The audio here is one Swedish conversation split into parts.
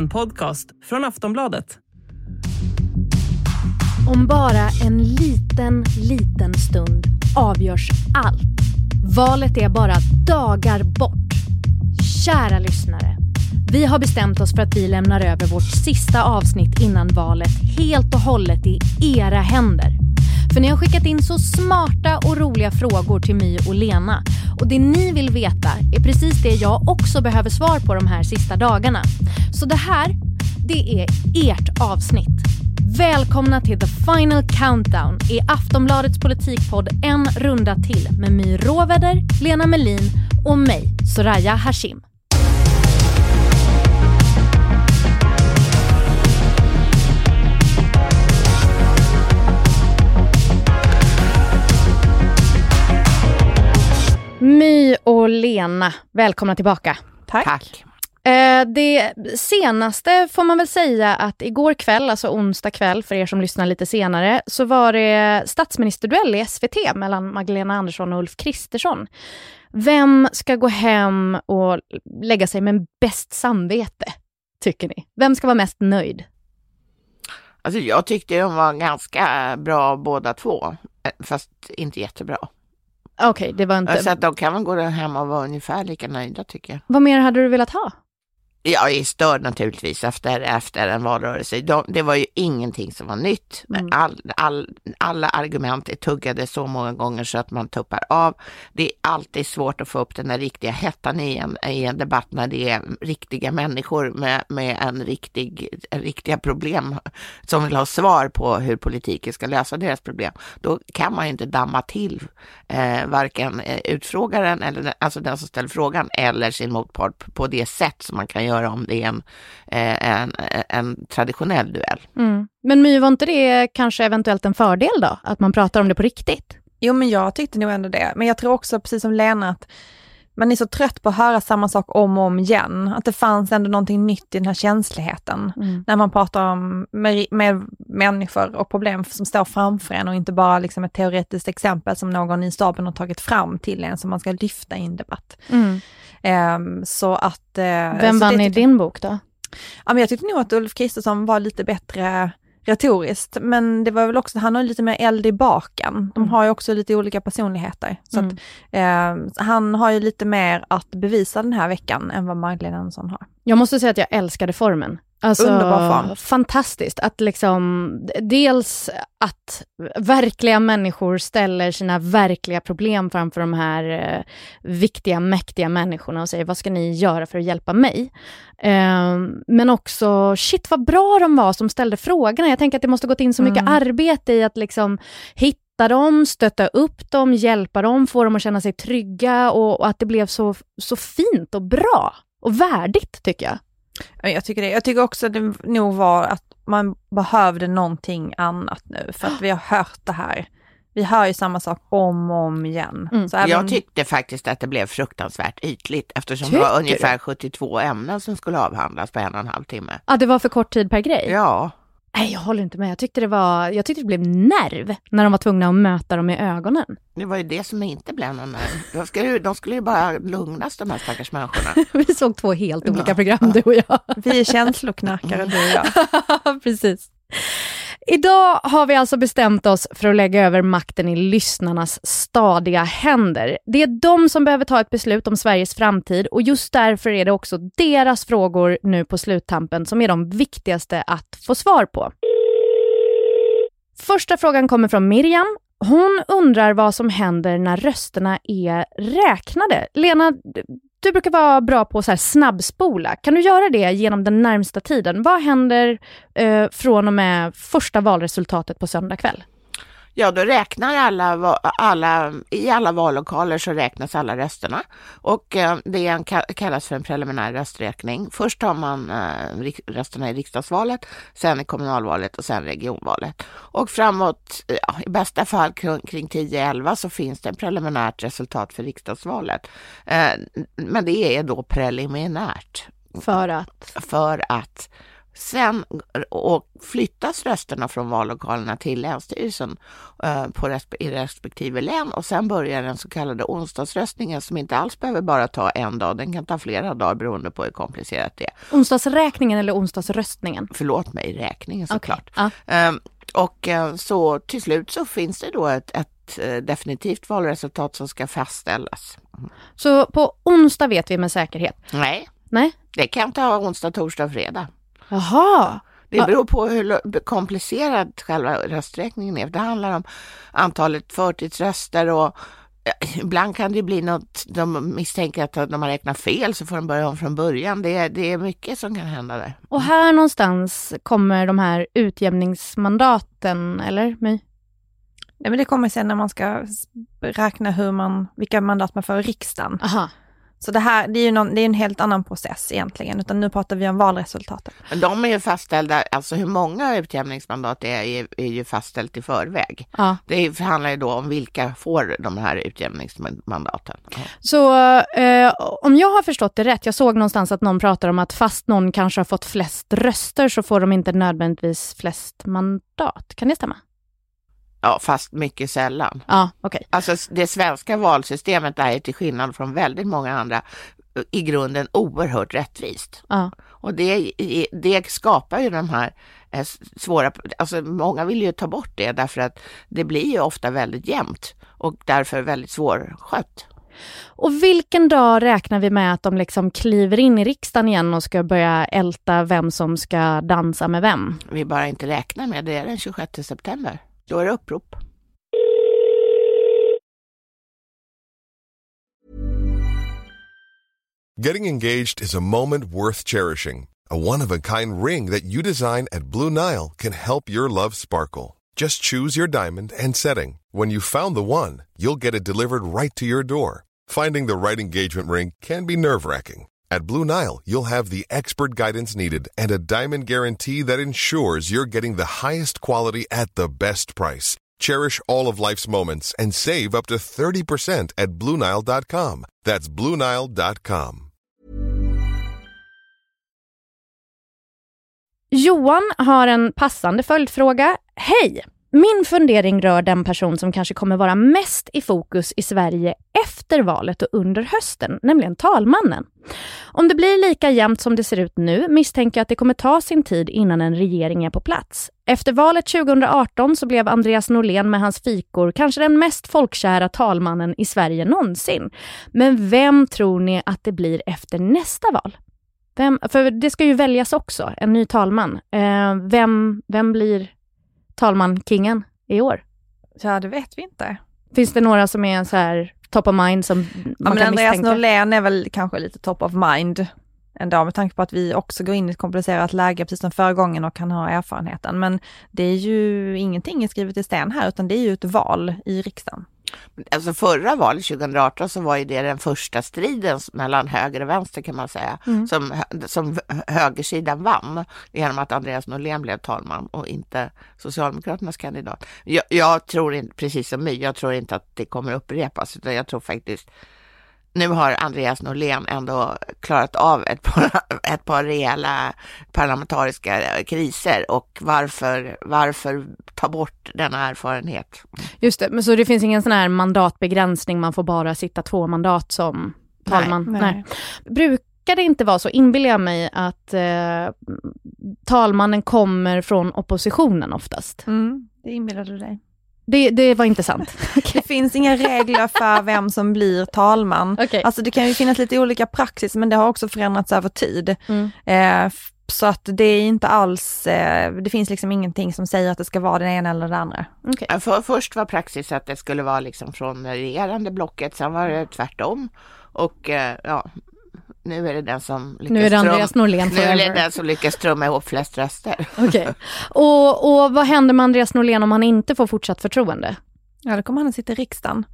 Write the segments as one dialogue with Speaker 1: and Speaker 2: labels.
Speaker 1: En podcast från Aftonbladet.
Speaker 2: Om bara en liten, liten stund avgörs allt. Valet är bara dagar bort. Kära lyssnare. Vi har bestämt oss för att vi lämnar över vårt sista avsnitt innan valet helt och hållet i era händer. För ni har skickat in så smarta och roliga frågor till My och Lena. Och det ni vill veta är precis det jag också behöver svar på de här sista dagarna. Så det här, det är ert avsnitt. Välkomna till The Final Countdown i Aftonbladets politikpodd En runda till med My Råväder, Lena Melin och mig, Soraya Hashim. My och Lena, välkomna tillbaka.
Speaker 3: Tack.
Speaker 4: Tack.
Speaker 2: Eh, det senaste får man väl säga att igår kväll, alltså onsdag kväll för er som lyssnar lite senare, så var det statsministerduell i SVT mellan Magdalena Andersson och Ulf Kristersson. Vem ska gå hem och lägga sig med bäst samvete, tycker ni? Vem ska vara mest nöjd?
Speaker 4: Alltså jag tyckte de var ganska bra båda två, eh, fast inte jättebra.
Speaker 2: Okej, det var inte...
Speaker 4: Så att de kan väl gå hem och vara ungefär lika nöjda tycker jag.
Speaker 2: Vad mer hade du velat ha?
Speaker 4: Jag är störd naturligtvis efter, efter en valrörelse. De, det var ju ingenting som var nytt. Mm. All, all, alla argument är tuggade så många gånger så att man tuppar av. Det är alltid svårt att få upp den där riktiga hettan i en, i en debatt när det är riktiga människor med, med en riktig, en riktiga problem som vill ha svar på hur politiken ska lösa deras problem. Då kan man inte damma till eh, varken eh, utfrågaren, eller alltså den som ställer frågan, eller sin motpart på det sätt som man kan göra göra om det är en, eh, en, en traditionell duell.
Speaker 2: Mm. Men My, var inte det kanske eventuellt en fördel då? Att man pratar om det på riktigt?
Speaker 3: Jo, men jag tyckte nog ändå det. Men jag tror också, precis som Lena, att man är så trött på att höra samma sak om och om igen. Att det fanns ändå någonting nytt i den här känsligheten. Mm. När man pratar om med, med, människor och problem som står framför en och inte bara liksom ett teoretiskt exempel som någon i staben har tagit fram till en som man ska lyfta i en debatt. Mm. Um, så att... Uh,
Speaker 2: Vem vann i din bok då?
Speaker 3: Ja, men jag tyckte nog att Ulf Kristersson var lite bättre retoriskt, men det var väl också, han har lite mer eld i baken. De mm. har ju också lite olika personligheter. Så mm. att, eh, han har ju lite mer att bevisa den här veckan än vad Magdalena Andersson har.
Speaker 2: Jag måste säga att jag älskade formen. Alltså,
Speaker 3: Underbar form.
Speaker 2: Fantastiskt att liksom, dels att verkliga människor ställer sina verkliga problem framför de här eh, viktiga, mäktiga människorna och säger vad ska ni göra för att hjälpa mig? Eh, men också, shit vad bra de var som ställde frågorna. Jag tänker att det måste gått in så mycket mm. arbete i att liksom hitta dem, stötta upp dem, hjälpa dem, få dem att känna sig trygga och, och att det blev så, så fint och bra och värdigt tycker jag.
Speaker 3: Jag tycker det. Jag tycker också det nog var att man behövde någonting annat nu för att vi har hört det här. Vi hör ju samma sak om och om igen.
Speaker 4: Mm. Så även... Jag tyckte faktiskt att det blev fruktansvärt ytligt eftersom Tycker det var ungefär 72 ämnen som skulle avhandlas på en och en halv timme.
Speaker 2: Ja, det var för kort tid per grej?
Speaker 4: Ja.
Speaker 2: Nej, jag håller inte med. Jag tyckte det var, jag tyckte det blev nerv när de var tvungna att möta dem i ögonen.
Speaker 4: Det var ju det som inte blev någon nerv. De skulle, de skulle ju bara lugnas de här stackars människorna.
Speaker 2: Vi såg två helt olika program du och jag.
Speaker 3: Vi är känsloknarkare du och
Speaker 2: jag. Precis. Idag har vi alltså bestämt oss för att lägga över makten i lyssnarnas stadiga händer. Det är de som behöver ta ett beslut om Sveriges framtid och just därför är det också deras frågor nu på sluttampen som är de viktigaste att få svar på. Första frågan kommer från Miriam. Hon undrar vad som händer när rösterna är räknade. Lena, du brukar vara bra på att snabbspola. Kan du göra det genom den närmsta tiden? Vad händer eh, från och med första valresultatet på söndag kväll?
Speaker 4: Ja, då räknar alla, alla, i alla vallokaler så räknas alla rösterna och eh, det kallas för en preliminär rösträkning. Först tar man eh, rösterna i riksdagsvalet, sen i kommunalvalet och sen regionvalet. Och framåt, ja, i bästa fall kring 10-11 så finns det ett preliminärt resultat för riksdagsvalet. Eh, men det är då preliminärt.
Speaker 2: För att?
Speaker 4: För att Sen och flyttas rösterna från vallokalerna till Länsstyrelsen eh, på resp i respektive län och sen börjar den så kallade onsdagsröstningen som inte alls behöver bara ta en dag, den kan ta flera dagar beroende på hur komplicerat det är.
Speaker 2: Onsdagsräkningen eller onsdagsröstningen?
Speaker 4: Förlåt mig, räkningen såklart.
Speaker 2: Okay.
Speaker 4: Ja. Um, och uh, så till slut så finns det då ett, ett uh, definitivt valresultat som ska fastställas.
Speaker 2: Så på onsdag vet vi med säkerhet?
Speaker 4: Nej.
Speaker 2: Nej.
Speaker 4: Det kan ta onsdag, torsdag, fredag.
Speaker 2: Jaha.
Speaker 4: Det beror på hur komplicerad själva rösträkningen är. Det handlar om antalet förtidsröster och ibland kan det bli något, de misstänker att de har räknat fel så får de börja om från början. Det är, det är mycket som kan hända där.
Speaker 2: Och här någonstans kommer de här utjämningsmandaten, eller My?
Speaker 3: Nej men det kommer sen när man ska räkna hur man, vilka mandat man får i riksdagen.
Speaker 2: Aha.
Speaker 3: Så det här det är ju någon, det är en helt annan process egentligen, utan nu pratar vi om valresultatet.
Speaker 4: Men de är ju fastställda, alltså hur många utjämningsmandat det är, är, är ju fastställt i förväg.
Speaker 2: Ja.
Speaker 4: Det handlar ju då om vilka får de här utjämningsmandaten. Ja.
Speaker 2: Så eh, om jag har förstått det rätt, jag såg någonstans att någon pratar om att fast någon kanske har fått flest röster så får de inte nödvändigtvis flest mandat. Kan det stämma?
Speaker 4: Ja, fast mycket sällan.
Speaker 2: Ja, okay.
Speaker 4: Alltså det svenska valsystemet är till skillnad från väldigt många andra i grunden oerhört rättvist.
Speaker 2: Ja.
Speaker 4: Och det, det skapar ju de här eh, svåra, alltså många vill ju ta bort det därför att det blir ju ofta väldigt jämnt och därför väldigt svårskött.
Speaker 2: Och vilken dag räknar vi med att de liksom kliver in i riksdagen igen och ska börja älta vem som ska dansa med vem?
Speaker 4: Vi bara inte räknar med det, är den 26 september. Upprop.
Speaker 5: Getting engaged is a moment worth cherishing. A one-of-a-kind ring that you design at Blue Nile can help your love sparkle. Just choose your diamond and setting. When you've found the one, you'll get it delivered right to your door. Finding the right engagement ring can be nerve-wracking. At Blue Nile, you'll have the expert guidance needed and a diamond guarantee that ensures you're getting the highest quality at the best price. Cherish all of life's moments and save up to 30% at BlueNile.com. That's BlueNile.com.
Speaker 2: Johan har en passande följdfråga. Hej! Min fundering rör den person som kanske kommer vara mest i fokus i Sverige efter valet och under hösten, nämligen talmannen. Om det blir lika jämnt som det ser ut nu misstänker jag att det kommer ta sin tid innan en regering är på plats. Efter valet 2018 så blev Andreas Norlén med hans fikor kanske den mest folkkära talmannen i Sverige någonsin. Men vem tror ni att det blir efter nästa val? Vem, för det ska ju väljas också, en ny talman. Eh, vem, vem blir talman kingen i år?
Speaker 3: Ja, det vet vi inte.
Speaker 2: Finns det några som är så här top of mind som
Speaker 3: ja,
Speaker 2: man
Speaker 3: men
Speaker 2: kan
Speaker 3: Andreas
Speaker 2: misstänka?
Speaker 3: Norlén är väl kanske lite top of mind ändå med tanke på att vi också går in i ett komplicerat läge precis som förra gången och kan ha erfarenheten. Men det är ju ingenting skrivet i sten här utan det är ju ett val i riksdagen.
Speaker 4: Alltså förra valet 2018 så var ju det den första striden mellan höger och vänster kan man säga,
Speaker 2: Mm.
Speaker 4: som, som högersidan vann genom att Andreas Norlén blev talman och inte Socialdemokraternas kandidat. Jag, jag tror inte, precis som My, jag tror inte att det kommer upprepas utan jag tror faktiskt nu har Andreas Norlén ändå klarat av ett par, ett par rejäla parlamentariska kriser och varför, varför ta bort denna erfarenhet?
Speaker 2: Just det, men så det finns ingen sån här mandatbegränsning, man får bara sitta två mandat som talman?
Speaker 3: Nej, nej.
Speaker 2: Brukar det inte vara så, inbillar jag mig, att eh, talmannen kommer från oppositionen oftast?
Speaker 3: Mm, det inbillar du dig.
Speaker 2: Det, det var inte sant.
Speaker 3: Det finns inga regler för vem som blir talman.
Speaker 2: Okej.
Speaker 3: Alltså det kan ju finnas lite olika praxis men det har också förändrats över tid.
Speaker 2: Mm.
Speaker 3: Eh, så att det är inte alls, eh, det finns liksom ingenting som säger att det ska vara den ena eller den andra.
Speaker 2: Okej.
Speaker 4: Ja, För, först var praxis att det skulle vara liksom från regerande blocket, sen var det tvärtom. Och eh, ja, nu är det den som lyckas,
Speaker 2: Nu är det Andreas Norlén
Speaker 4: nu är det den som lyckas trumma ihop flest röster.
Speaker 2: Okej. Och, och vad händer med Andreas Norlén om han inte får fortsatt förtroende?
Speaker 3: Ja, då kommer han att sitta i riksdagen.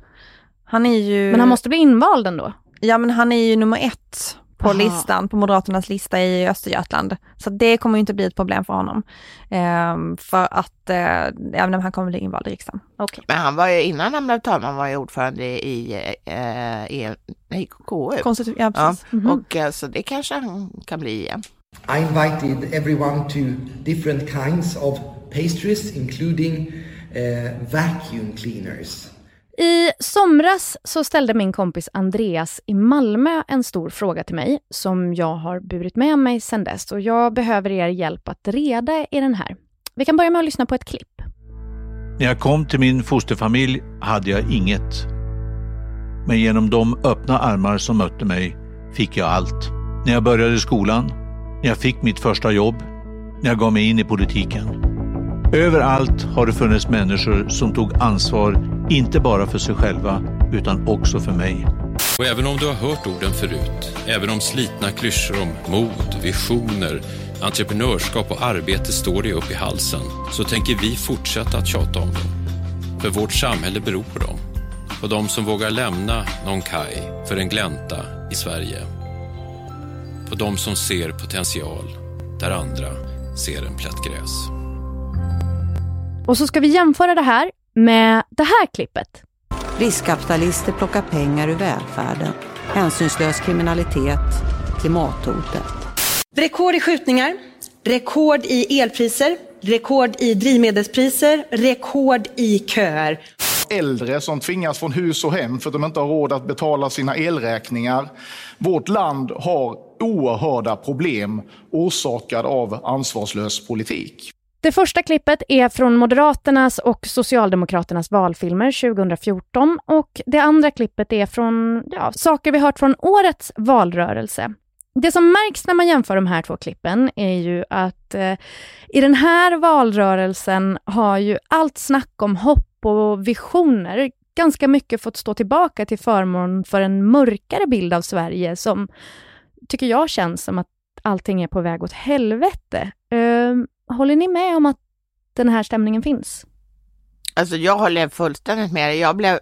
Speaker 3: Han är ju...
Speaker 2: Men han måste bli invald ändå?
Speaker 3: Ja, men han är ju nummer ett på
Speaker 2: Aha.
Speaker 3: listan, på Moderaternas lista i Östergötland. Så det kommer ju inte bli ett problem för honom. Ehm, för att eh, även om han kommer bli invald i riksdagen.
Speaker 2: Okej.
Speaker 4: Men han var ju, innan han blev talman var ju ordförande i, eh, i, nej, KU.
Speaker 3: Konstitu- ja,
Speaker 4: Ja,
Speaker 3: precis.
Speaker 2: Mhm.
Speaker 4: och eh, så det kanske han kan bli igen.
Speaker 6: I invited everyone to different kinds of pastries including uh, vacuum cleaners.
Speaker 2: I somras så ställde min kompis Andreas i Malmö en stor fråga till mig som jag har burit med mig sedan dess och jag behöver er hjälp att reda i den här. Vi kan börja med att lyssna på ett klipp.
Speaker 7: När jag kom till min fosterfamilj hade jag inget. Men genom de öppna armar som mötte mig fick jag allt. När jag började skolan, när jag fick mitt första jobb, när jag gav mig in i politiken. Överallt har det funnits människor som tog ansvar, inte bara för sig själva, utan också för mig.
Speaker 8: Och även om du har hört orden förut, även om slitna klyschor om mod, visioner, entreprenörskap och arbete står dig upp i halsen, så tänker vi fortsätta att tjata om dem. För vårt samhälle beror på dem. På de som vågar lämna någon kaj för en glänta i Sverige. På de som ser potential där andra ser en plätt gräs.
Speaker 2: Och så ska vi jämföra det här med det här klippet.
Speaker 9: Riskkapitalister plockar pengar ur välfärden. Hänsynslös kriminalitet, klimathotet.
Speaker 10: Rekord i skjutningar, rekord i elpriser, rekord i drivmedelspriser, rekord i köer.
Speaker 11: Äldre som tvingas från hus och hem för att de inte har råd att betala sina elräkningar. Vårt land har oerhörda problem orsakade av ansvarslös politik.
Speaker 2: Det första klippet är från Moderaternas och Socialdemokraternas valfilmer 2014 och det andra klippet är från ja, saker vi hört från årets valrörelse. Det som märks när man jämför de här två klippen är ju att eh, i den här valrörelsen har ju allt snack om hopp och visioner ganska mycket fått stå tillbaka till förmån för en mörkare bild av Sverige som tycker jag känns som att allting är på väg åt helvete. Eh, Håller ni med om att den här stämningen finns?
Speaker 4: Alltså jag håller fullständigt med Jag blev,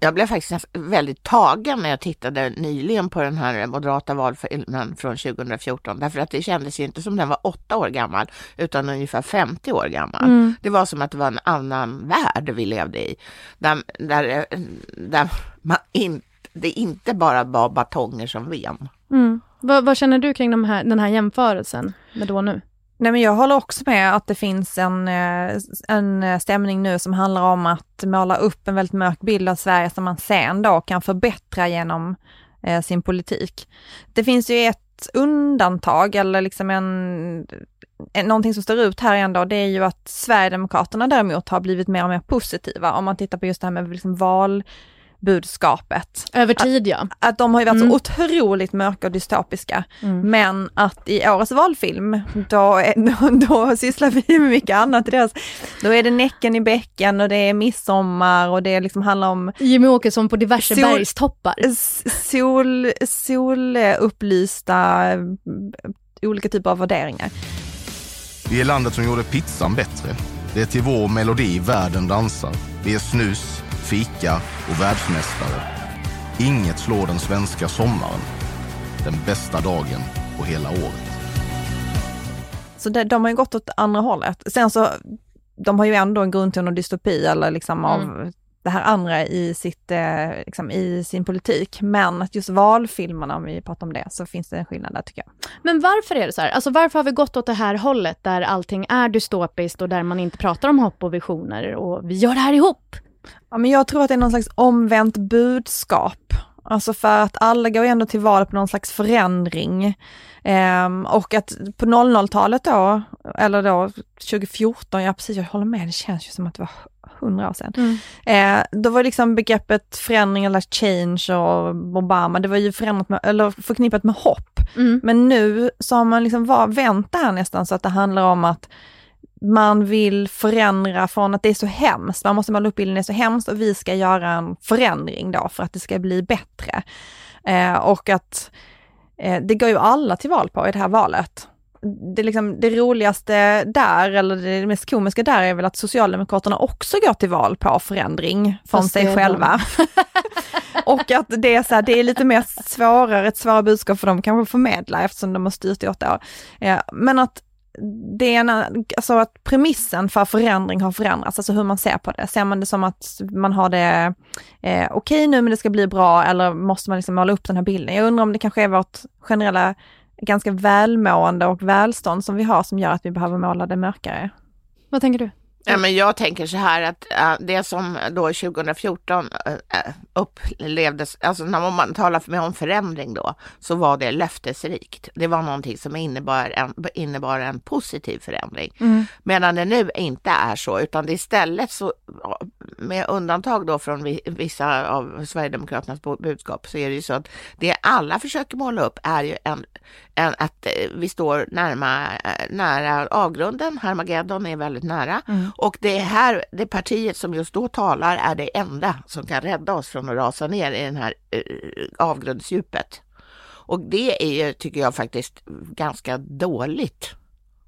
Speaker 4: jag blev faktiskt väldigt tagen när jag tittade nyligen på den här moderata valfilmen från 2014. Därför att det kändes inte som den var åtta år gammal utan ungefär 50 år gammal. Mm. Det var som att det var en annan värld vi levde i. Där, där, där man in, det inte bara var batonger som ven.
Speaker 2: Mm. Vad, vad, känner du kring de här, den här jämförelsen med då och nu?
Speaker 3: Nej men jag håller också med att det finns en, eh, en eh, stämning nu som handlar om att måla upp en väldigt mörk bild av Sverige som man sen då kan förbättra genom eh, sin politik. Det finns ju ett undantag eller liksom en, en, någonting som står ut här ändå, det är ju att Sverigedemokraterna däremot har blivit mer och mer positiva om man tittar på just det här med liksom val budskapet.
Speaker 2: Över tid ja.
Speaker 3: Att, de har ju varit mm. så otroligt mörka och dystopiska. Mm. Men att i årets valfilm, då, då, då sysslar vi med mycket annat. Deras, då är det Näcken i bäcken och det är midsommar och det liksom handlar om
Speaker 2: Jimmy Åkesson på diverse sol, bergstoppar.
Speaker 3: Sol, solupplysta olika typer av värderingar.
Speaker 12: Vi är landet som gjorde pizzan bättre. Det är till vår melodi världen dansar. Vi är snus, fika och världsmästare. Inget slår den svenska sommaren. Den bästa dagen på hela året.
Speaker 3: Så det, de har ju gått åt andra hållet. Sen så, de har ju ändå en grundton och dystopi eller liksom av mm. det här andra i, sitt, eh, liksom i sin politik. Men att just valfilmerna, om vi pratar om det, så finns det en skillnad där tycker jag.
Speaker 2: Men varför är det så här? Alltså varför har vi gått åt det här hållet där allting är dystopiskt och där man inte pratar om hopp och visioner och vi gör det här ihop?
Speaker 3: Ja, men jag tror att det är någon slags omvänt budskap. Alltså för att alla går ändå till val på någon slags förändring. Um, och att på 00-talet då, eller då 2014, ja precis jag håller med, det känns ju som att det var hundra år sedan. Mm. Eh, då var liksom begreppet förändring eller change och Obama, det var ju förändrat med, eller förknippat med hopp. Mm. Men nu så har man liksom var, vänt det här nästan så att det handlar om att man vill förändra från att det är så hemskt, man måste måla upp bilden är så hemskt och vi ska göra en förändring då för att det ska bli bättre. Eh, och att eh, det går ju alla till val på i det här valet. Det, liksom, det roligaste där, eller det mest komiska där är väl att Socialdemokraterna också går till val på förändring från Fast sig själva. och att det är, så här, det är lite mer svårare, ett svårare budskap för dem kanske att förmedla eftersom de har styrt i åtta år. Eh, men att det är en, alltså att premissen för förändring har förändrats, alltså hur man ser på det. Ser man det som att man har det eh, okej okay nu men det ska bli bra eller måste man liksom måla upp den här bilden? Jag undrar om det kanske är vårt generella ganska välmående och välstånd som vi har som gör att vi behöver måla det mörkare.
Speaker 2: Vad tänker du?
Speaker 4: Ja, men jag tänker så här att äh, det som då 2014 äh, upplevdes, alltså när man talar med om förändring då, så var det löftesrikt. Det var någonting som innebar en, innebar en positiv förändring. Mm. Medan det nu inte är så, utan det istället så, med undantag då från vissa av Sverigedemokraternas budskap, så är det ju så att det alla försöker måla upp är ju en, en att eh, vi står närma, äh, nära avgrunden, Harmageddon är väldigt nära. Mm. Och det här, det partiet som just då talar är det enda som kan rädda oss från att rasa ner i den här uh, avgrundsdjupet. Och det är ju, tycker jag faktiskt, ganska dåligt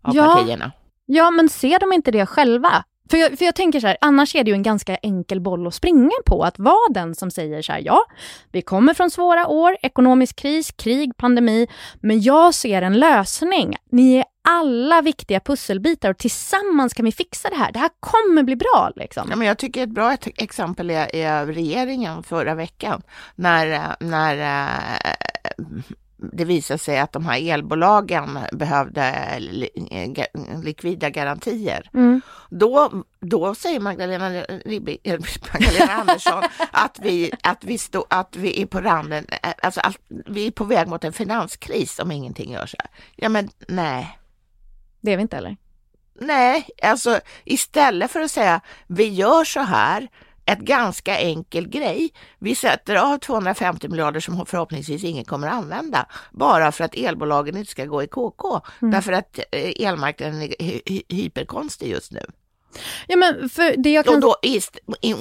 Speaker 4: av ja. partierna.
Speaker 2: Ja, men ser de inte det själva? För jag, för jag tänker så här, annars är det ju en ganska enkel boll att springa på, att vara den som säger så här, ja, vi kommer från svåra år, ekonomisk kris, krig, pandemi, men jag ser en lösning. Ni är alla viktiga pusselbitar och tillsammans kan vi fixa det här. Det här kommer bli bra. Liksom.
Speaker 4: Ja, men jag tycker ett bra exempel är, är regeringen förra veckan när, eh, när eh, det visade sig att de här elbolagen behövde likvida garantier. Mm. Då, då säger Magdalena, Magdalena Andersson att vi, att, vi stå, att vi är på randen, alltså att vi är på väg mot en finanskris om ingenting görs. Ja men nej.
Speaker 2: Det är vi inte heller.
Speaker 4: Nej, alltså istället för att säga vi gör så här ett ganska enkel grej. Vi sätter av 250 miljarder som förhoppningsvis ingen kommer att använda bara för att elbolagen inte ska gå i KK. Mm. Därför att eh, elmarknaden är hyperkonstig just nu.
Speaker 2: Ja, men för det jag kan...
Speaker 4: Och då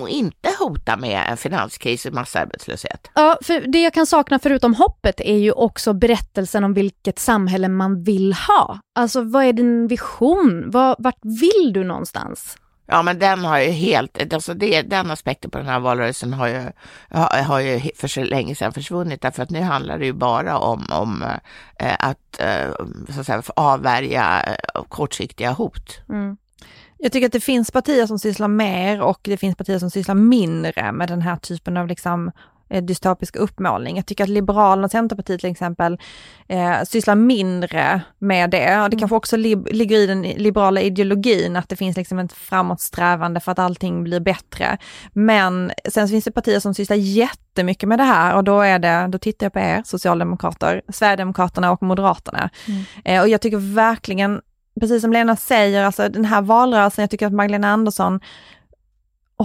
Speaker 4: inte hota med en finanskris och massarbetslöshet.
Speaker 2: Ja, för det jag kan sakna förutom hoppet är ju också berättelsen om vilket samhälle man vill ha. Alltså vad är din vision? Var, vart vill du någonstans?
Speaker 4: Ja, men den har ju helt, alltså det, den aspekten på den här valrörelsen har ju, har, har ju för så länge sedan försvunnit därför att nu handlar det ju bara om, om eh, att, eh, så att säga, avvärja eh, kortsiktiga hot. Mm.
Speaker 3: Jag tycker att det finns partier som sysslar mer och det finns partier som sysslar mindre med den här typen av liksom dystopisk uppmålning. Jag tycker att Liberalerna och Centerpartiet till exempel eh, sysslar mindre med det. Och det mm. kanske också li ligger i den liberala ideologin att det finns liksom ett framåtsträvande för att allting blir bättre. Men sen finns det partier som sysslar jättemycket med det här och då är det, då tittar jag på er socialdemokrater, Sverigedemokraterna och Moderaterna. Mm. Eh, och jag tycker verkligen precis som Lena säger, alltså den här valrörelsen, jag tycker att Magdalena Andersson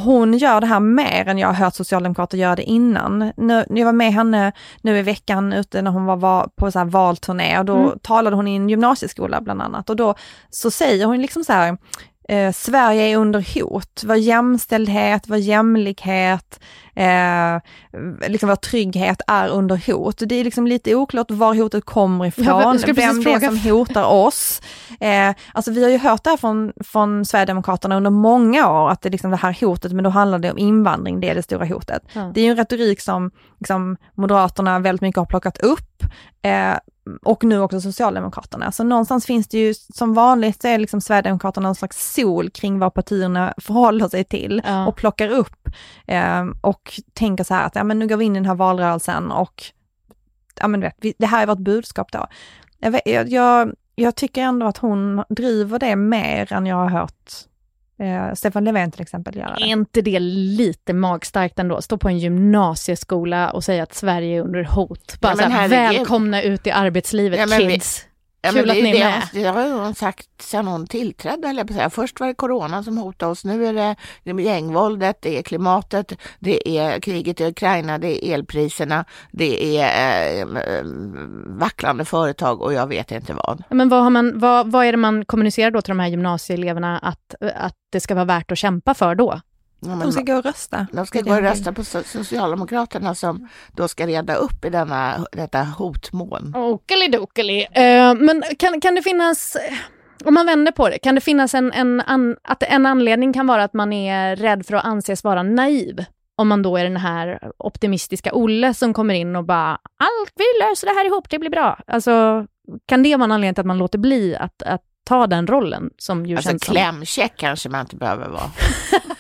Speaker 3: hon gör det här mer än jag har hört socialdemokrater göra det innan. Nu, jag var med henne nu i veckan ute när hon var, var på så här valturné och då mm. talade hon i en gymnasieskola bland annat och då så säger hon liksom så här, eh, Sverige är under hot. Vår jämställdhet, vår jämlikhet, eh, liksom vår trygghet är under hot. Det är liksom lite oklart var hotet kommer ifrån, ja, vem det är som hotar oss. Eh, alltså vi har ju hört det här från, från Sverigedemokraterna under många år, att det är liksom det här hotet, men då handlar det om invandring, det är det stora hotet. Ja. Det är ju en retorik som liksom, Moderaterna väldigt mycket har plockat upp. Eh, och nu också Socialdemokraterna. Så någonstans finns det ju, som vanligt så är liksom Sverigedemokraterna någon slags sol kring vad partierna förhåller sig till ja. och plockar upp eh, och tänker så här att ja, men nu går vi in i den här valrörelsen och ja, men vet, det här är vårt budskap då. Jag, vet, jag, jag tycker ändå att hon driver det mer än jag har hört Eh, Stefan Löfven till exempel göra det.
Speaker 2: Är inte det lite magstarkt ändå? Stå på en gymnasieskola och säga att Sverige är under hot. Bara ja, så här, välkomna ut i arbetslivet ja, kids.
Speaker 4: Ja, Kul men det, att ni är med. Det, har hon sagt sedan hon tillträdde, eller säga. Först var det corona som hotade oss, nu är det, det gängvåldet, det är klimatet, det är kriget i Ukraina, det är elpriserna, det är äh, vacklande företag och jag vet inte vad.
Speaker 2: Men vad, har man, vad, vad är det man kommunicerar då till de här gymnasieeleverna att, att det ska vara värt att kämpa för då?
Speaker 3: Ja, de ska gå och rösta.
Speaker 4: De ska gå och rösta på Socialdemokraterna som då ska reda upp i denna, detta hotmoln.
Speaker 2: Okelidokeli. Uh, men kan, kan det finnas, om man vänder på det, kan det finnas en, en, an, att en anledning kan vara att man är rädd för att anses vara naiv? Om man då är den här optimistiska Olle som kommer in och bara allt, vi löser det här ihop, det blir bra. Alltså, kan det vara en anledning till att man låter bli att, att ta den rollen som ju
Speaker 4: alltså,
Speaker 2: känns
Speaker 4: som... klämkäck kanske man inte behöver vara.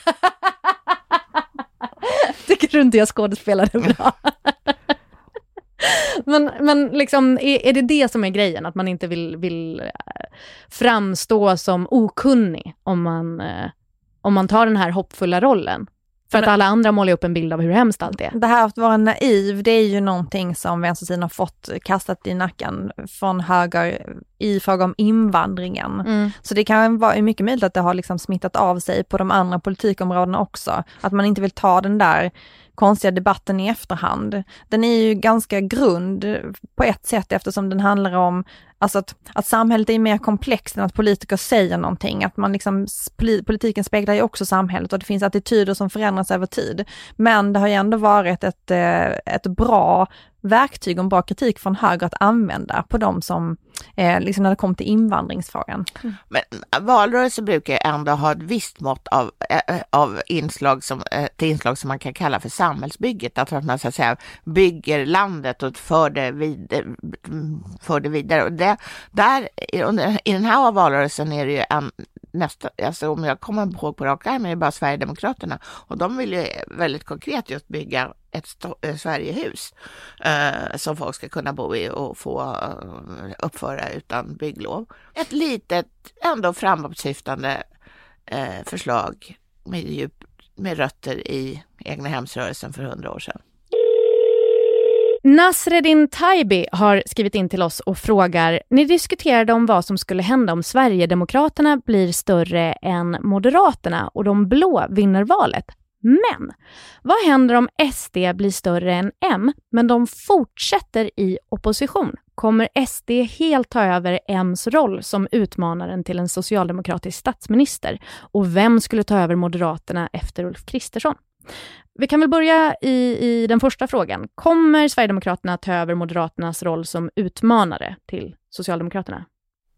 Speaker 2: Tycker du inte jag skådespelade bra? men, men liksom, är, är det det som är grejen? Att man inte vill, vill eh, framstå som okunnig om man, eh, om man tar den här hoppfulla rollen? För att alla andra målar upp en bild av hur hemskt allt är.
Speaker 3: Det här att vara naiv, det är ju någonting som vänstersidan har fått kastat i nacken från höger i fråga om invandringen. Mm. Så det kan vara mycket möjligt att det har liksom smittat av sig på de andra politikområdena också. Att man inte vill ta den där konstiga debatten i efterhand. Den är ju ganska grund på ett sätt eftersom den handlar om Alltså att, att samhället är mer komplext än att politiker säger någonting. Att man liksom, politiken speglar ju också samhället och det finns attityder som förändras över tid. Men det har ju ändå varit ett, eh, ett bra verktyg och en bra kritik från höger att använda på de som, eh, liksom när det kom till invandringsfrågan.
Speaker 4: Mm. Men äh, valrörelser brukar ändå ha ett visst mått av, eh, eh av inslag som, eh, äh, till inslag som man kan kalla för samhällsbygget. Alltså att man så att säga bygger landet och för det vidare. Eh, för det vidare. Och det, där, I den här valrörelsen är det ju en nästa, alltså om jag kommer ihåg på rak arm är det bara Sverigedemokraterna och de vill ju väldigt konkret just bygga ett eh, Sverigehus eh, som folk ska kunna bo i och få eh, uppföra utan bygglov. Ett litet, ändå framåtsyftande eh, förslag med, djup, med rötter i egna hemsrörelsen för hundra år sedan.
Speaker 2: Nasreddin Taibi har skrivit in till oss och frågar, ni diskuterade om vad som skulle hända om Sverigedemokraterna blir större än Moderaterna och de blå vinner valet. Men vad händer om SD blir större än M, men de fortsätter i opposition? Kommer SD helt ta över M's roll som utmanaren till en socialdemokratisk statsminister? Och vem skulle ta över Moderaterna efter Ulf Kristersson? Vi kan väl börja i, i den första frågan. Kommer Sverigedemokraterna ta över Moderaternas roll som utmanare till Socialdemokraterna?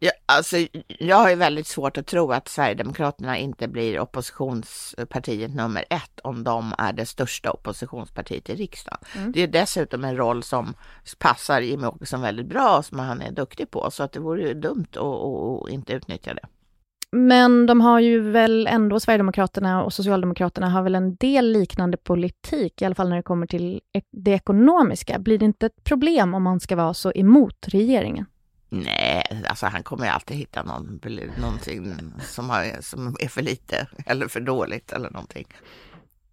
Speaker 4: Ja, alltså, jag har ju väldigt svårt att tro att Sverigedemokraterna inte blir oppositionspartiet nummer ett om de är det största oppositionspartiet i riksdagen. Mm. Det är dessutom en roll som passar Jimmie Åkesson väldigt bra och som han är duktig på, så att det vore ju dumt att, inte utnyttja det.
Speaker 2: Men de har ju väl ändå, Sverigedemokraterna och Socialdemokraterna har väl en del liknande politik, i alla fall när det kommer till det ekonomiska. Blir det inte ett problem om man ska vara så emot regeringen?
Speaker 4: Nej, alltså han kommer ju alltid hitta någon, någonting som, har, som är för lite eller för dåligt eller någonting.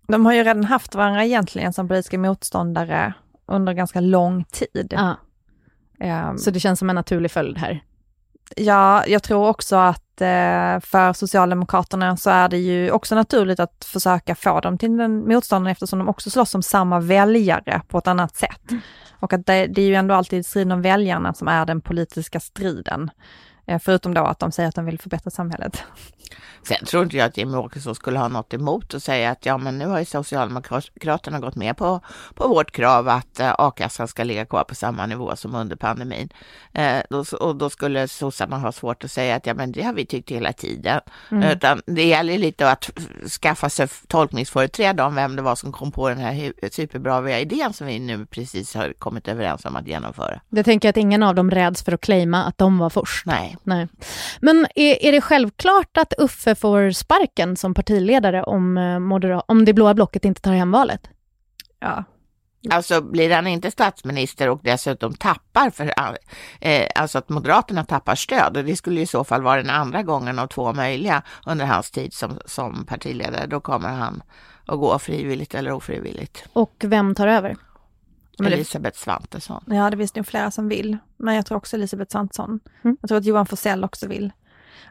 Speaker 3: De har ju redan haft varandra egentligen som politiska motståndare under ganska lång tid. Ja.
Speaker 2: Um, så det känns som en naturlig följd här?
Speaker 3: Ja, jag tror också att för Socialdemokraterna så är det ju också naturligt att försöka få dem till den motståndaren eftersom de också slåss om samma väljare på ett annat sätt. Mm. Och att det, det är ju ändå alltid striden om väljarna som är den politiska striden. Eh, förutom då att de säger att de vill förbättra samhället.
Speaker 4: Sen tror inte jag att Jimmie Åkesson skulle ha något emot att säga att ja, men nu har ju Socialdemokraterna gått med på, på vårt krav att eh, a-kassan ska ligga kvar på samma nivå som under pandemin. Eh, då, och då skulle sossarna ha svårt att säga att ja, men det har vi tyckt hela tiden. Mm. Utan det gäller lite att skaffa sig tolkningsföreträde om vem det var som kom på den här superbra idén som vi nu precis har kommit överens om att genomföra.
Speaker 2: Jag tänker att ingen av dem räds för att claima att de var först.
Speaker 4: Nej.
Speaker 2: Nej. Men är, är det självklart att Uffe får sparken som partiledare om, eh, om det blåa blocket inte tar hem valet?
Speaker 3: Ja.
Speaker 4: Alltså blir han inte statsminister och dessutom tappar, för, eh, alltså att Moderaterna tappar stöd, och det skulle i så fall vara den andra gången av två möjliga under hans tid som, som partiledare, då kommer han att gå frivilligt eller ofrivilligt.
Speaker 2: Och vem tar över?
Speaker 4: Elisabeth Svantesson.
Speaker 3: Ja, det finns nog flera som vill, men jag tror också Elisabeth Svantesson. Mm. Jag tror att Johan Forsell också vill.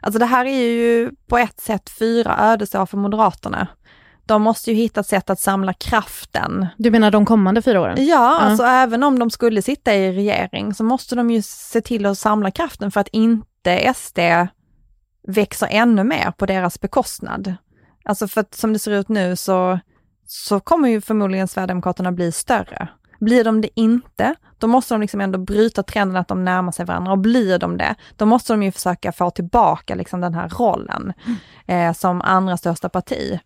Speaker 3: Alltså det här är ju på ett sätt fyra ödesår för Moderaterna. De måste ju hitta ett sätt att samla kraften.
Speaker 2: Du menar de kommande fyra åren?
Speaker 3: Ja, ja. alltså även om de skulle sitta i regering så måste de ju se till att samla kraften för att inte SD växer ännu mer på deras bekostnad. Alltså för att som det ser ut nu så, så kommer ju förmodligen Sverigedemokraterna bli större. Blir de det inte, då måste de liksom ändå bryta trenden att de närmar sig varandra och blir de det, då måste de ju försöka få tillbaka liksom den här rollen eh, som andra största parti.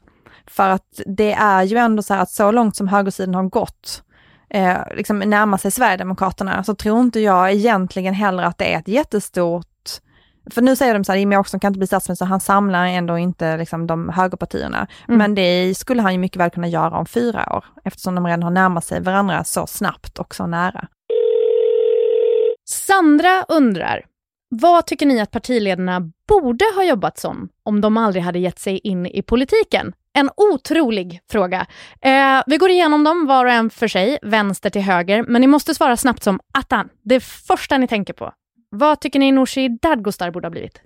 Speaker 3: För att det är ju ändå så här att så långt som högersidan har gått, eh, liksom närmar sig Sverigedemokraterna, så tror inte jag egentligen heller att det är ett jättestort för nu säger de så här, Jimmie Åkesson kan inte bli statsminister, han samlar ändå inte liksom, de högerpartierna. Mm. Men det skulle han ju mycket väl kunna göra om fyra år, eftersom de redan har närmat sig varandra så snabbt och så nära.
Speaker 2: Sandra undrar, vad tycker ni att partiledarna borde ha jobbat som om de aldrig hade gett sig in i politiken? En otrolig fråga. Eh, vi går igenom dem var och en för sig, vänster till höger, men ni måste svara snabbt som attan. Det första ni tänker på. Vad tycker ni Nooshi Dadgostar borde ha blivit?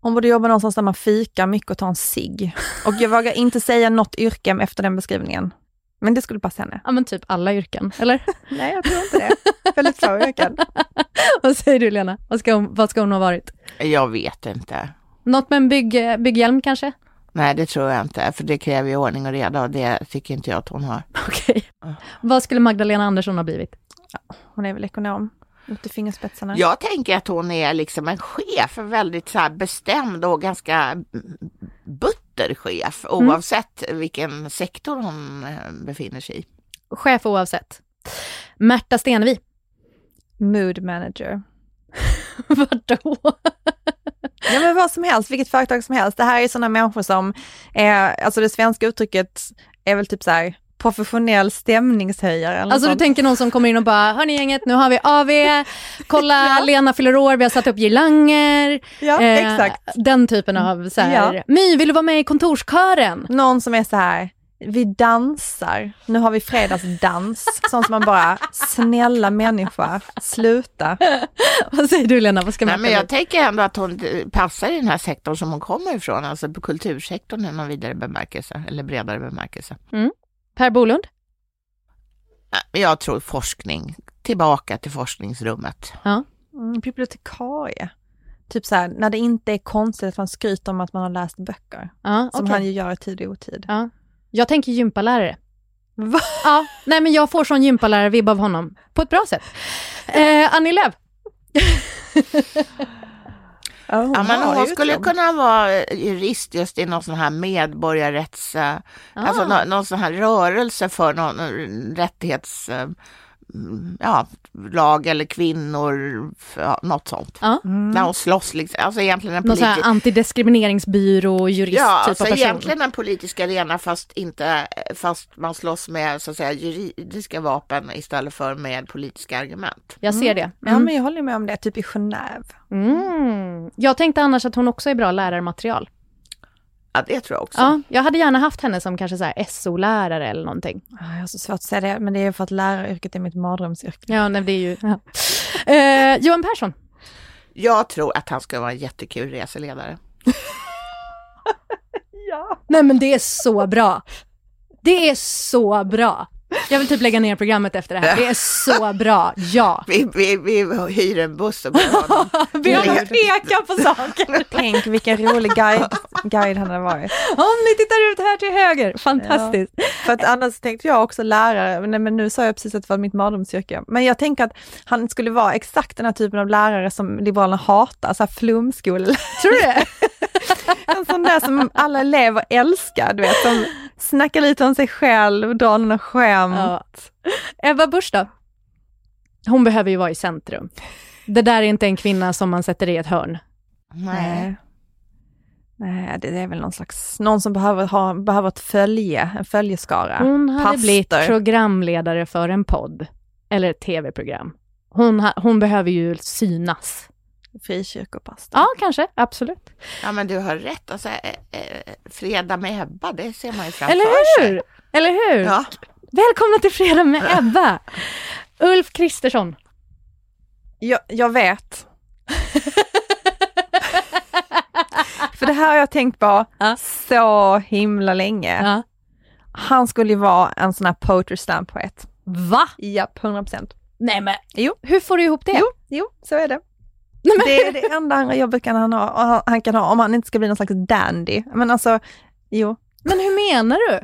Speaker 3: Hon borde jobba någonstans där man fikar mycket och tar en cigg. Och jag vågar inte säga något yrke efter den beskrivningen. Men det skulle passa henne.
Speaker 2: Ja men typ alla yrken, eller?
Speaker 3: Nej jag tror inte det. Väldigt få yrken.
Speaker 2: vad säger du Lena? Vad ska, hon, vad ska hon ha varit?
Speaker 4: Jag vet inte.
Speaker 2: Något med en bygg, bygghjälm kanske?
Speaker 4: Nej det tror jag inte, för det kräver ju ordning och reda och det tycker inte jag att hon har.
Speaker 2: Okej. Vad skulle Magdalena Andersson ha blivit?
Speaker 3: Hon är väl ekonom. Ut i fingerspetsarna.
Speaker 4: Jag tänker att hon är liksom en chef, en väldigt så här bestämd och ganska butter chef oavsett vilken sektor hon eh, befinner sig i.
Speaker 2: Chef oavsett. Märta Stenevi.
Speaker 3: Mood manager.
Speaker 2: Vadå?
Speaker 3: Ja men vad som helst, vilket företag som helst. Det här är sådana människor som, är, alltså det svenska uttrycket är väl typ så här professionell stämningshöjare.
Speaker 2: Alltså
Speaker 3: sånt.
Speaker 2: du tänker någon som kommer in och bara, hörni gänget, nu har vi AV, kolla ja. Lena fyller år, vi har satt upp girlanger.
Speaker 3: Ja, eh, exakt.
Speaker 2: Den typen av så här, ja. My, vill du vara med i kontorskören?
Speaker 3: Någon som är så här, vi dansar, nu har vi fredagsdans, sånt som man bara, snälla människa, sluta.
Speaker 2: Vad säger du Lena, vad ska man
Speaker 4: Nej, men Jag tänker ändå att hon passar i den här sektorn som hon kommer ifrån, alltså på kultursektorn i någon vidare bemärkelse, eller bredare bemärkelse.
Speaker 2: Mm. Per Bolund?
Speaker 4: Jag tror forskning, tillbaka till forskningsrummet.
Speaker 2: Ja.
Speaker 3: Mm, bibliotekarie. Typ så här, när det inte är konstigt att man skryter om att man har läst böcker.
Speaker 2: Ja,
Speaker 3: som
Speaker 2: okay.
Speaker 3: han ju gör i tid och otid.
Speaker 2: Ja. Jag tänker gympalärare.
Speaker 3: Va?
Speaker 2: Ja, nej men jag får sån gympalärare-vibb av honom. På ett bra sätt. Eh, Annie Lööf.
Speaker 4: Oh, ja, men hon skulle kunna vara jurist just i någon sån här medborgarrätts... Ah. Alltså någon, någon sån här rörelse för någon rättighets... Ja, lag eller kvinnor, ja, något sånt.
Speaker 2: Ja.
Speaker 4: Mm. När hon slåss, liksom. alltså egentligen en
Speaker 2: Någon här antidiskrimineringsbyrå, jurist
Speaker 4: ja,
Speaker 2: typ
Speaker 4: alltså
Speaker 2: av person.
Speaker 4: egentligen en politisk arena fast, inte, fast man slåss med så att säga juridiska vapen istället för med politiska argument.
Speaker 2: Jag ser det.
Speaker 3: Mm. Ja men jag håller med om det, typ i Genève.
Speaker 2: Mm. Jag tänkte annars att hon också är bra lärarmaterial.
Speaker 4: Ja, det tror jag också.
Speaker 2: Ja, jag hade gärna haft henne som kanske så SO-lärare eller någonting.
Speaker 3: Jag har så svårt att säga det, men det är för att läraryrket är mitt mardrömsyrke.
Speaker 2: Ja, nej, det är ju... Ja. Eh, Johan Persson?
Speaker 4: Jag tror att han ska vara en jättekul reseledare.
Speaker 3: ja.
Speaker 2: Nej, men det är så bra. Det är så bra. Jag vill typ lägga ner programmet efter det här. Det är så bra, ja.
Speaker 4: Vi, vi, vi hyr en buss och honom.
Speaker 2: Vi har peka på saker.
Speaker 3: Tänk vilken rolig guide, guide han har varit.
Speaker 2: Om ni tittar ut här till höger, fantastiskt.
Speaker 3: Ja. För att annars tänkte jag också lärare, men, men nu sa jag precis att det var mitt mardrömsyrke. Men jag tänker att han skulle vara exakt den här typen av lärare som Liberalerna hatar, så här flumskolelärare.
Speaker 2: Tror du det?
Speaker 3: en sån där som alla elever älskar, du vet, som snackar lite om sig själv, drar några skämt. Ja.
Speaker 2: Ebba Busch då? Hon behöver ju vara i centrum. Det där är inte en kvinna som man sätter i ett hörn.
Speaker 3: Nej. Nej, det är väl någon slags, någon som behöver ha, behöver ett följe, en följeskara.
Speaker 2: Hon hade Pastor. blivit programledare för en podd, eller ett tv-program. Hon, ha, hon behöver ju synas.
Speaker 3: Frikyrkopastor.
Speaker 2: Ja, kanske, absolut.
Speaker 4: Ja, men du har rätt. Alltså, eh, eh, fredag med Ebba, det ser man ju framför
Speaker 2: Eller hur?
Speaker 4: sig.
Speaker 2: Eller hur?
Speaker 4: Ja.
Speaker 2: Välkomna till Fredag med Ebba! Ulf Kristersson.
Speaker 3: Jag, jag vet. För det här har jag tänkt på
Speaker 2: ja.
Speaker 3: så himla länge.
Speaker 2: Ja.
Speaker 3: Han skulle ju vara en sån här poetry slam poet.
Speaker 2: Va?
Speaker 3: Japp, 100 procent.
Speaker 2: Nej men,
Speaker 3: jo.
Speaker 2: hur får du ihop det?
Speaker 3: Jo, jo så är det. Det är det enda andra jobbet kan han ha, han, kan ha om han inte ska bli någon slags dandy. Men alltså, jo.
Speaker 2: Men hur menar du?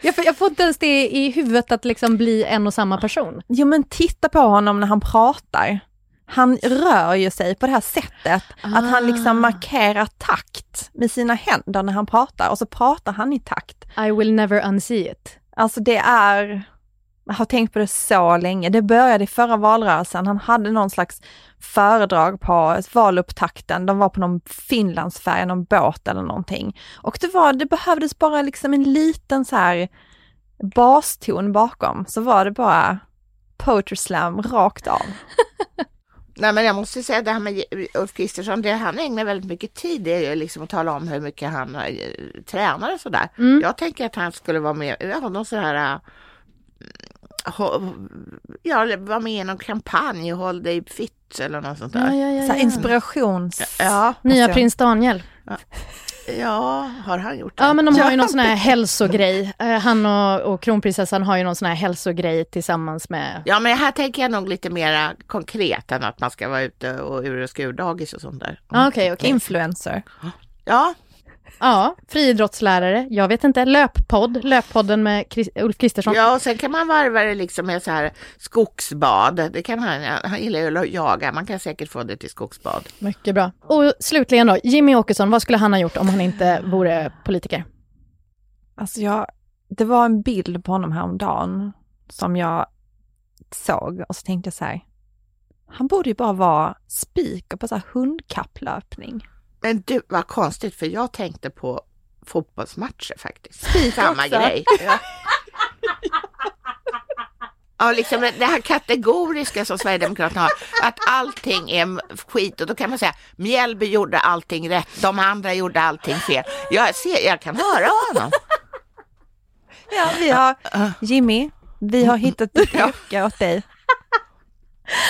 Speaker 2: Jag får, jag får inte ens det i huvudet att liksom bli en och samma person.
Speaker 3: Jo men titta på honom när han pratar. Han rör ju sig på det här sättet, ah. att han liksom markerar takt med sina händer när han pratar och så pratar han i takt.
Speaker 2: I will never unsee it.
Speaker 3: Alltså det är, har tänkt på det så länge. Det började i förra valrörelsen. Han hade någon slags föredrag på valupptakten. De var på någon Finlandsfärja, någon båt eller någonting. Och det var, det behövdes bara liksom en liten så här baston bakom. Så var det bara poetry slam rakt av.
Speaker 4: Nej men jag måste säga det här med Ulf Kristersson, det han ägnar väldigt mycket tid det är ju liksom att tala om hur mycket han äh, tränar och sådär. Mm. Jag tänker att han skulle vara med, ja, någon sån här äh, ja, vara med i någon kampanj, håll dig fit eller något sånt där.
Speaker 3: Ja, ja, ja,
Speaker 4: så
Speaker 3: inspirations...
Speaker 2: Ja, Nya prins Daniel.
Speaker 4: Ja, har han gjort det?
Speaker 2: Ja, men de har ju någon sån här hälsogrej. Eh, han och, och kronprinsessan har ju någon sån här hälsogrej tillsammans med...
Speaker 4: Ja, men här tänker jag nog lite mer konkret än att man ska vara ute och ur och skur dagis och sånt där.
Speaker 2: Okej, okay, okay.
Speaker 3: Influencer.
Speaker 4: Ja,
Speaker 2: Ja, friidrottslärare. Jag vet inte, löppodd, löppodden med Chris, Ulf Kristersson.
Speaker 4: Ja, och sen kan man varva det liksom med så här skogsbad. Det kan han, han gillar ju att jaga, man kan säkert få det till skogsbad.
Speaker 2: Mycket bra. Och slutligen då, Jimmy Åkesson, vad skulle han ha gjort om han inte vore politiker?
Speaker 3: Alltså jag, det var en bild på honom häromdagen som jag såg och så tänkte jag så här, han borde ju bara vara speaker på så här hundkapplöpning.
Speaker 4: Men du, vad konstigt för jag tänkte på fotbollsmatcher faktiskt. Samma grej. Ja. Ja, liksom det här kategoriska som Sverigedemokraterna har, att allting är skit och då kan man säga Mjällby gjorde allting rätt, de andra gjorde allting fel. Jag, ser, jag kan höra honom.
Speaker 3: Ja, vi har Jimmy, vi har hittat ett yrke åt dig.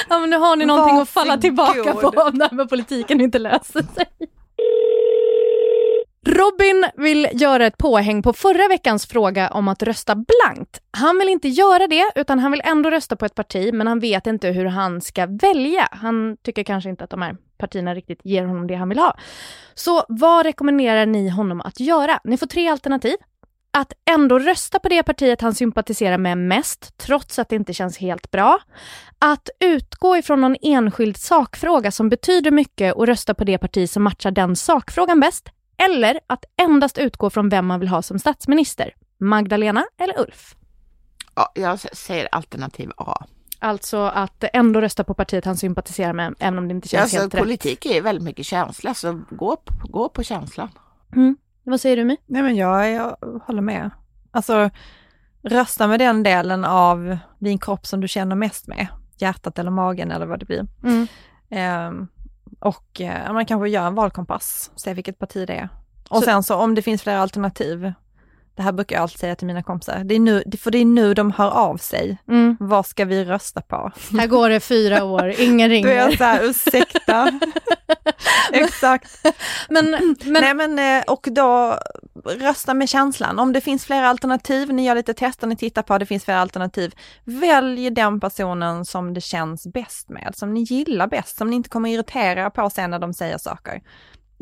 Speaker 2: Ja, men nu har ni någonting Varsågod. att falla tillbaka på om det här med politiken inte löser sig. Robin vill göra ett påhäng på förra veckans fråga om att rösta blankt. Han vill inte göra det, utan han vill ändå rösta på ett parti, men han vet inte hur han ska välja. Han tycker kanske inte att de här partierna riktigt ger honom det han vill ha. Så vad rekommenderar ni honom att göra? Ni får tre alternativ. Att ändå rösta på det partiet han sympatiserar med mest, trots att det inte känns helt bra. Att utgå ifrån någon enskild sakfråga som betyder mycket och rösta på det parti som matchar den sakfrågan bäst eller att endast utgå från vem man vill ha som statsminister. Magdalena eller Ulf?
Speaker 4: Ja, jag säger alternativ A.
Speaker 2: Alltså att ändå rösta på partiet han sympatiserar med, även om det inte känns
Speaker 4: alltså,
Speaker 2: helt
Speaker 4: politik rätt. Politik är väldigt mycket känsla, så gå, gå på känslan.
Speaker 2: Mm. Vad säger du My?
Speaker 3: Nej men jag, jag håller med. Alltså rösta med den delen av din kropp som du känner mest med. Hjärtat eller magen eller vad det blir. Mm. Um, och eh, man kanske gör en valkompass, se vilket parti det är. Och så, sen så om det finns flera alternativ, det här brukar jag alltid säga till mina kompisar, det är nu, för det är nu de hör av sig. Mm. Vad ska vi rösta på?
Speaker 2: Här går det fyra år, ingen ringer.
Speaker 3: Då är jag så här, ursäkta. Exakt. Men, men... Nej men, eh, och då rösta med känslan. Om det finns flera alternativ, ni gör lite tester, ni tittar på, det finns flera alternativ. Välj den personen som det känns bäst med, som ni gillar bäst, som ni inte kommer irritera på sen när de säger saker.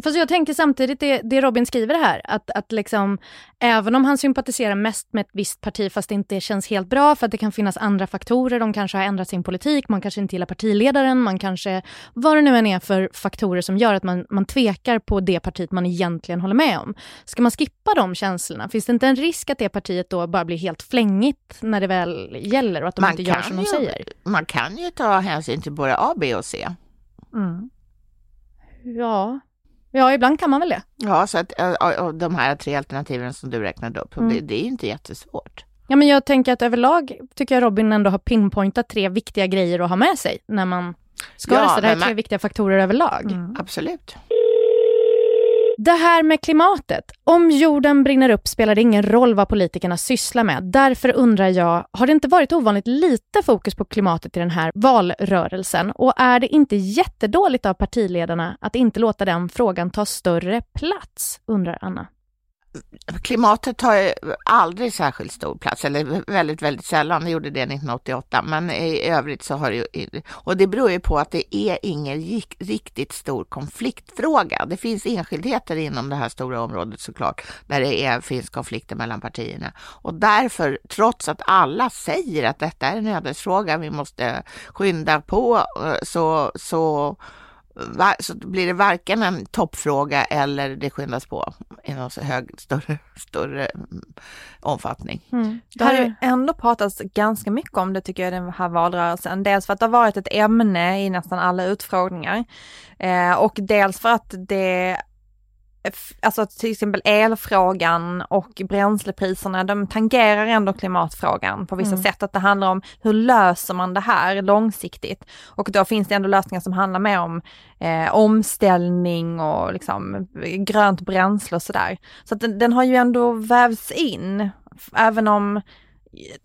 Speaker 2: Fast jag tänker samtidigt det, det Robin skriver här, att, att liksom, även om han sympatiserar mest med ett visst parti fast det inte känns helt bra för att det kan finnas andra faktorer, de kanske har ändrat sin politik, man kanske inte gillar partiledaren, man kanske, vad det nu än är för faktorer som gör att man, man tvekar på det partiet man egentligen håller med om. Ska man skippa de känslorna? Finns det inte en risk att det partiet då bara blir helt flängigt när det väl gäller och att de man inte gör som ju, de säger?
Speaker 4: Man kan ju ta hänsyn till både A, B och C.
Speaker 2: Mm. Ja, Ja, ibland kan man väl det.
Speaker 4: Ja, så att och de här tre alternativen som du räknade upp, mm. det, det, är ju inte jättesvårt.
Speaker 2: Ja, men jag tänker att överlag tycker jag Robin ändå har pinpointat tre viktiga grejer att ha med sig när man ska ja, rösta. Det här är tre viktiga faktorer överlag.
Speaker 4: Mm. Absolut.
Speaker 2: Det här med klimatet. Om jorden brinner upp spelar det ingen roll vad politikerna sysslar med. Därför undrar jag, har det inte varit ovanligt lite fokus på klimatet i den här valrörelsen? Och är det inte jättedåligt av partiledarna att inte låta den frågan ta större plats? undrar Anna
Speaker 4: klimatet tar aldrig särskilt stor plats, eller väldigt, väldigt sällan. Det gjorde det 1988, men i övrigt så har det ju... Och det beror ju på att det är ingen riktigt stor konfliktfråga. Det finns enskildheter inom det här stora området såklart, där det är, finns konflikter mellan partierna. Och därför, trots att alla säger att detta är en ödesfråga, vi måste skynda på, eh, så, så så blir det varken en toppfråga eller det skyndas på i någon så hög, större, större mm, omfattning.
Speaker 3: Mm. Det har ju ändå pratats ganska mycket om det tycker jag den här valrörelsen. Dels för att det har varit ett ämne i nästan alla utfrågningar eh, och dels för att det alltså till exempel elfrågan och bränslepriserna, de tangerar ändå klimatfrågan på vissa mm. sätt. Att det handlar om hur löser man det här långsiktigt? Och då finns det ändå lösningar som handlar mer om eh, omställning och liksom grönt bränsle och sådär. Så att den, den har ju ändå vävts in, även om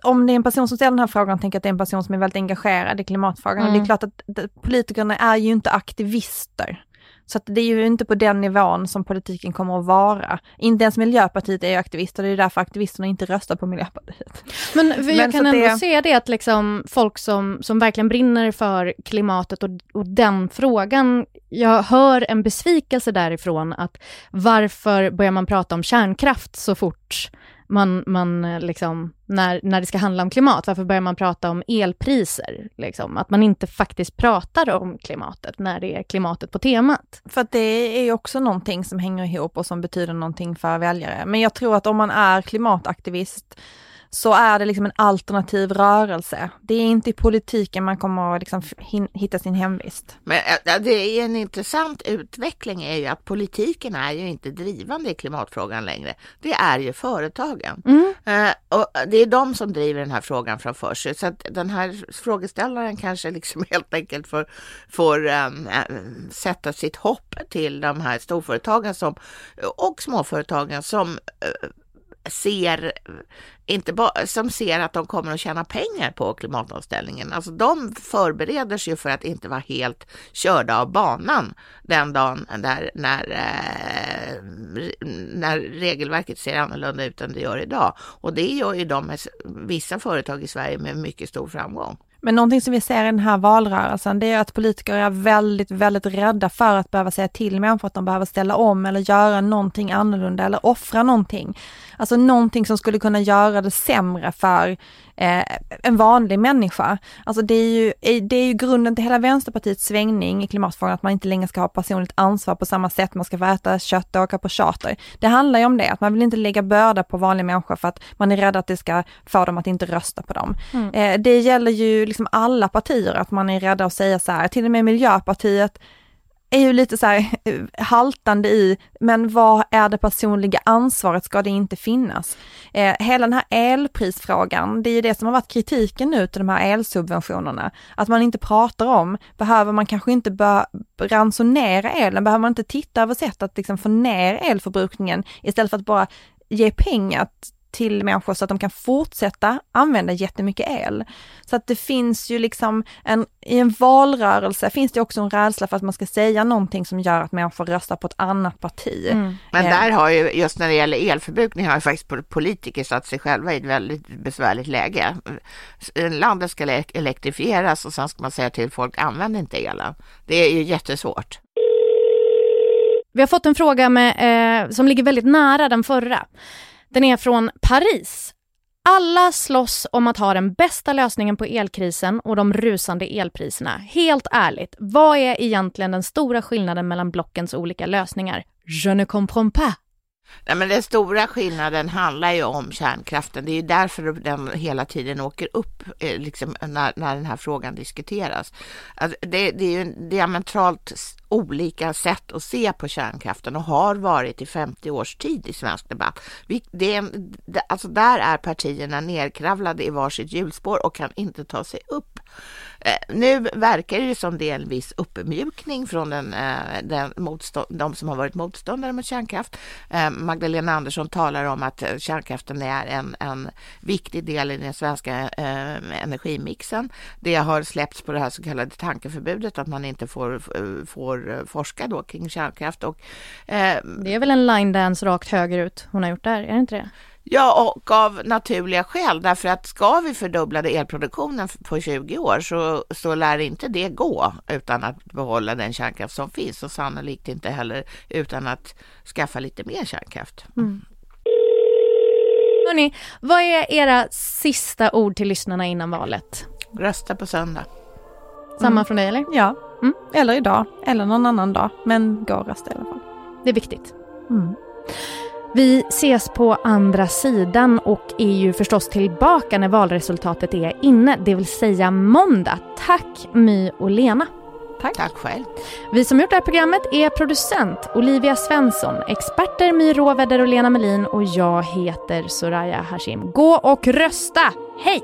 Speaker 3: om det är en person som ställer den här frågan, tänker att det är en person som är väldigt engagerad i klimatfrågan. Mm. Och det är mm. klart att politikerna är ju inte aktivister. Så det är ju inte på den nivån som politiken kommer att vara. Inte ens Miljöpartiet är ju aktivister, det är därför aktivisterna inte röstar på Miljöpartiet.
Speaker 2: Men jag Men kan ändå det... se det att liksom folk som, som verkligen brinner för klimatet och, och den frågan, jag hör en besvikelse därifrån att varför börjar man prata om kärnkraft så fort man, man eh, liksom, när, när det ska handla om klimat, varför börjar man prata om elpriser? Liksom? Att man inte faktiskt pratar om klimatet när det är klimatet på temat.
Speaker 3: För att det är ju också någonting som hänger ihop och som betyder någonting för väljare. Men jag tror att om man är klimataktivist så är det liksom en alternativ rörelse. Det är inte i politiken man kommer att liksom hitta sin hemvist.
Speaker 4: Men det är en intressant utveckling är ju att politiken är ju inte drivande i klimatfrågan längre. Det är ju företagen. Mm. Uh, och det är de som driver den här frågan framför sig. Så att den här frågeställaren kanske liksom helt enkelt får, får um, sätta sitt hopp till de här storföretagen som, och småföretagen som uh, ser inte bara, som ser att de kommer att tjäna pengar på klimatomställningen. Alltså de förbereder sig för att inte vara helt körda av banan den dagen där, när, eh, när regelverket ser annorlunda ut än det gör idag. Och det gör ju de vissa företag i Sverige med mycket stor framgång.
Speaker 3: Men någonting som vi ser i den här valrörelsen, det är att politiker är väldigt, väldigt rädda för att behöva säga till människor att de behöver ställa om eller göra någonting annorlunda eller offra någonting. Alltså någonting som skulle kunna göra det sämre för eh, en vanlig människa. Alltså det är, ju, det är ju grunden till hela Vänsterpartiets svängning i klimatfrågan, att man inte längre ska ha personligt ansvar på samma sätt, man ska få äta kött och åka på charter. Det handlar ju om det, att man vill inte lägga börda på vanliga människor för att man är rädd att det ska få dem att inte rösta på dem. Mm. Eh, det gäller ju liksom alla partier, att man är rädda att säga så här, till och med Miljöpartiet är ju lite så här eh, haltande i, men vad är det personliga ansvaret, ska det inte finnas? Eh, hela den här elprisfrågan, det är ju det som har varit kritiken nu till de här elsubventionerna, att man inte pratar om, behöver man kanske inte bör ransonera elen, behöver man inte titta över sätt att liksom få ner elförbrukningen istället för att bara ge pengar till människor så att de kan fortsätta använda jättemycket el. Så att det finns ju liksom en, i en valrörelse finns det också en rädsla för att man ska säga någonting som gör att människor röstar på ett annat parti. Mm.
Speaker 4: Men där har ju, just när det gäller elförbrukning, har ju faktiskt politiker satt sig själva i ett väldigt besvärligt läge. Landet ska elektrifieras och sen ska man säga till folk, använd inte elen. Det är ju jättesvårt.
Speaker 2: Vi har fått en fråga med, eh, som ligger väldigt nära den förra. Den är från Paris. Alla slåss om att ha den bästa lösningen på elkrisen och de rusande elpriserna. Helt ärligt, vad är egentligen den stora skillnaden mellan blockens olika lösningar? Je ne comprends pas.
Speaker 4: Nej, men den stora skillnaden handlar ju om kärnkraften. Det är ju därför den hela tiden åker upp eh, liksom, när, när den här frågan diskuteras. Alltså, det, det, är ju diametralt olika sätt att se på kärnkraften och har varit i 50 års tid i svensk debatt. Vi, det, alltså där är partierna nerkravlade i varsitt hjulspår och kan inte ta sig upp. Eh, nu verkar det som det är en viss uppmjukning från den, eh, den de som har varit motståndare mot kärnkraft. Eh, Magdalena Andersson talar om att kärnkraften är en, en viktig del i den svenska energimixen. Det har släppts på det här så kallade tankeförbudet att man inte får, får forska då kring kärnkraft. Och,
Speaker 2: det är väl en line dance rakt högerut hon har gjort där, är det inte det?
Speaker 4: Ja, och av naturliga skäl, därför att ska vi fördubbla elproduktionen på 20 år så, så lär inte det gå utan att behålla den kärnkraft som finns och sannolikt inte heller utan att skaffa lite mer kärnkraft. Mm.
Speaker 2: Hörrni, vad är era sista ord till lyssnarna innan valet?
Speaker 4: Rösta på söndag.
Speaker 2: Samma mm. från dig eller?
Speaker 3: Ja, mm. eller idag, eller någon annan dag, men gå och rösta i alla fall.
Speaker 2: Det är viktigt. Mm. Vi ses på andra sidan och är ju förstås tillbaka när valresultatet är inne, det vill säga måndag. Tack My och Lena.
Speaker 3: Tack.
Speaker 4: Tack själv.
Speaker 2: Vi som gjort det här programmet är producent Olivia Svensson, experter My Råväder och Lena Melin och jag heter Soraya Hashim. Gå och rösta! Hej!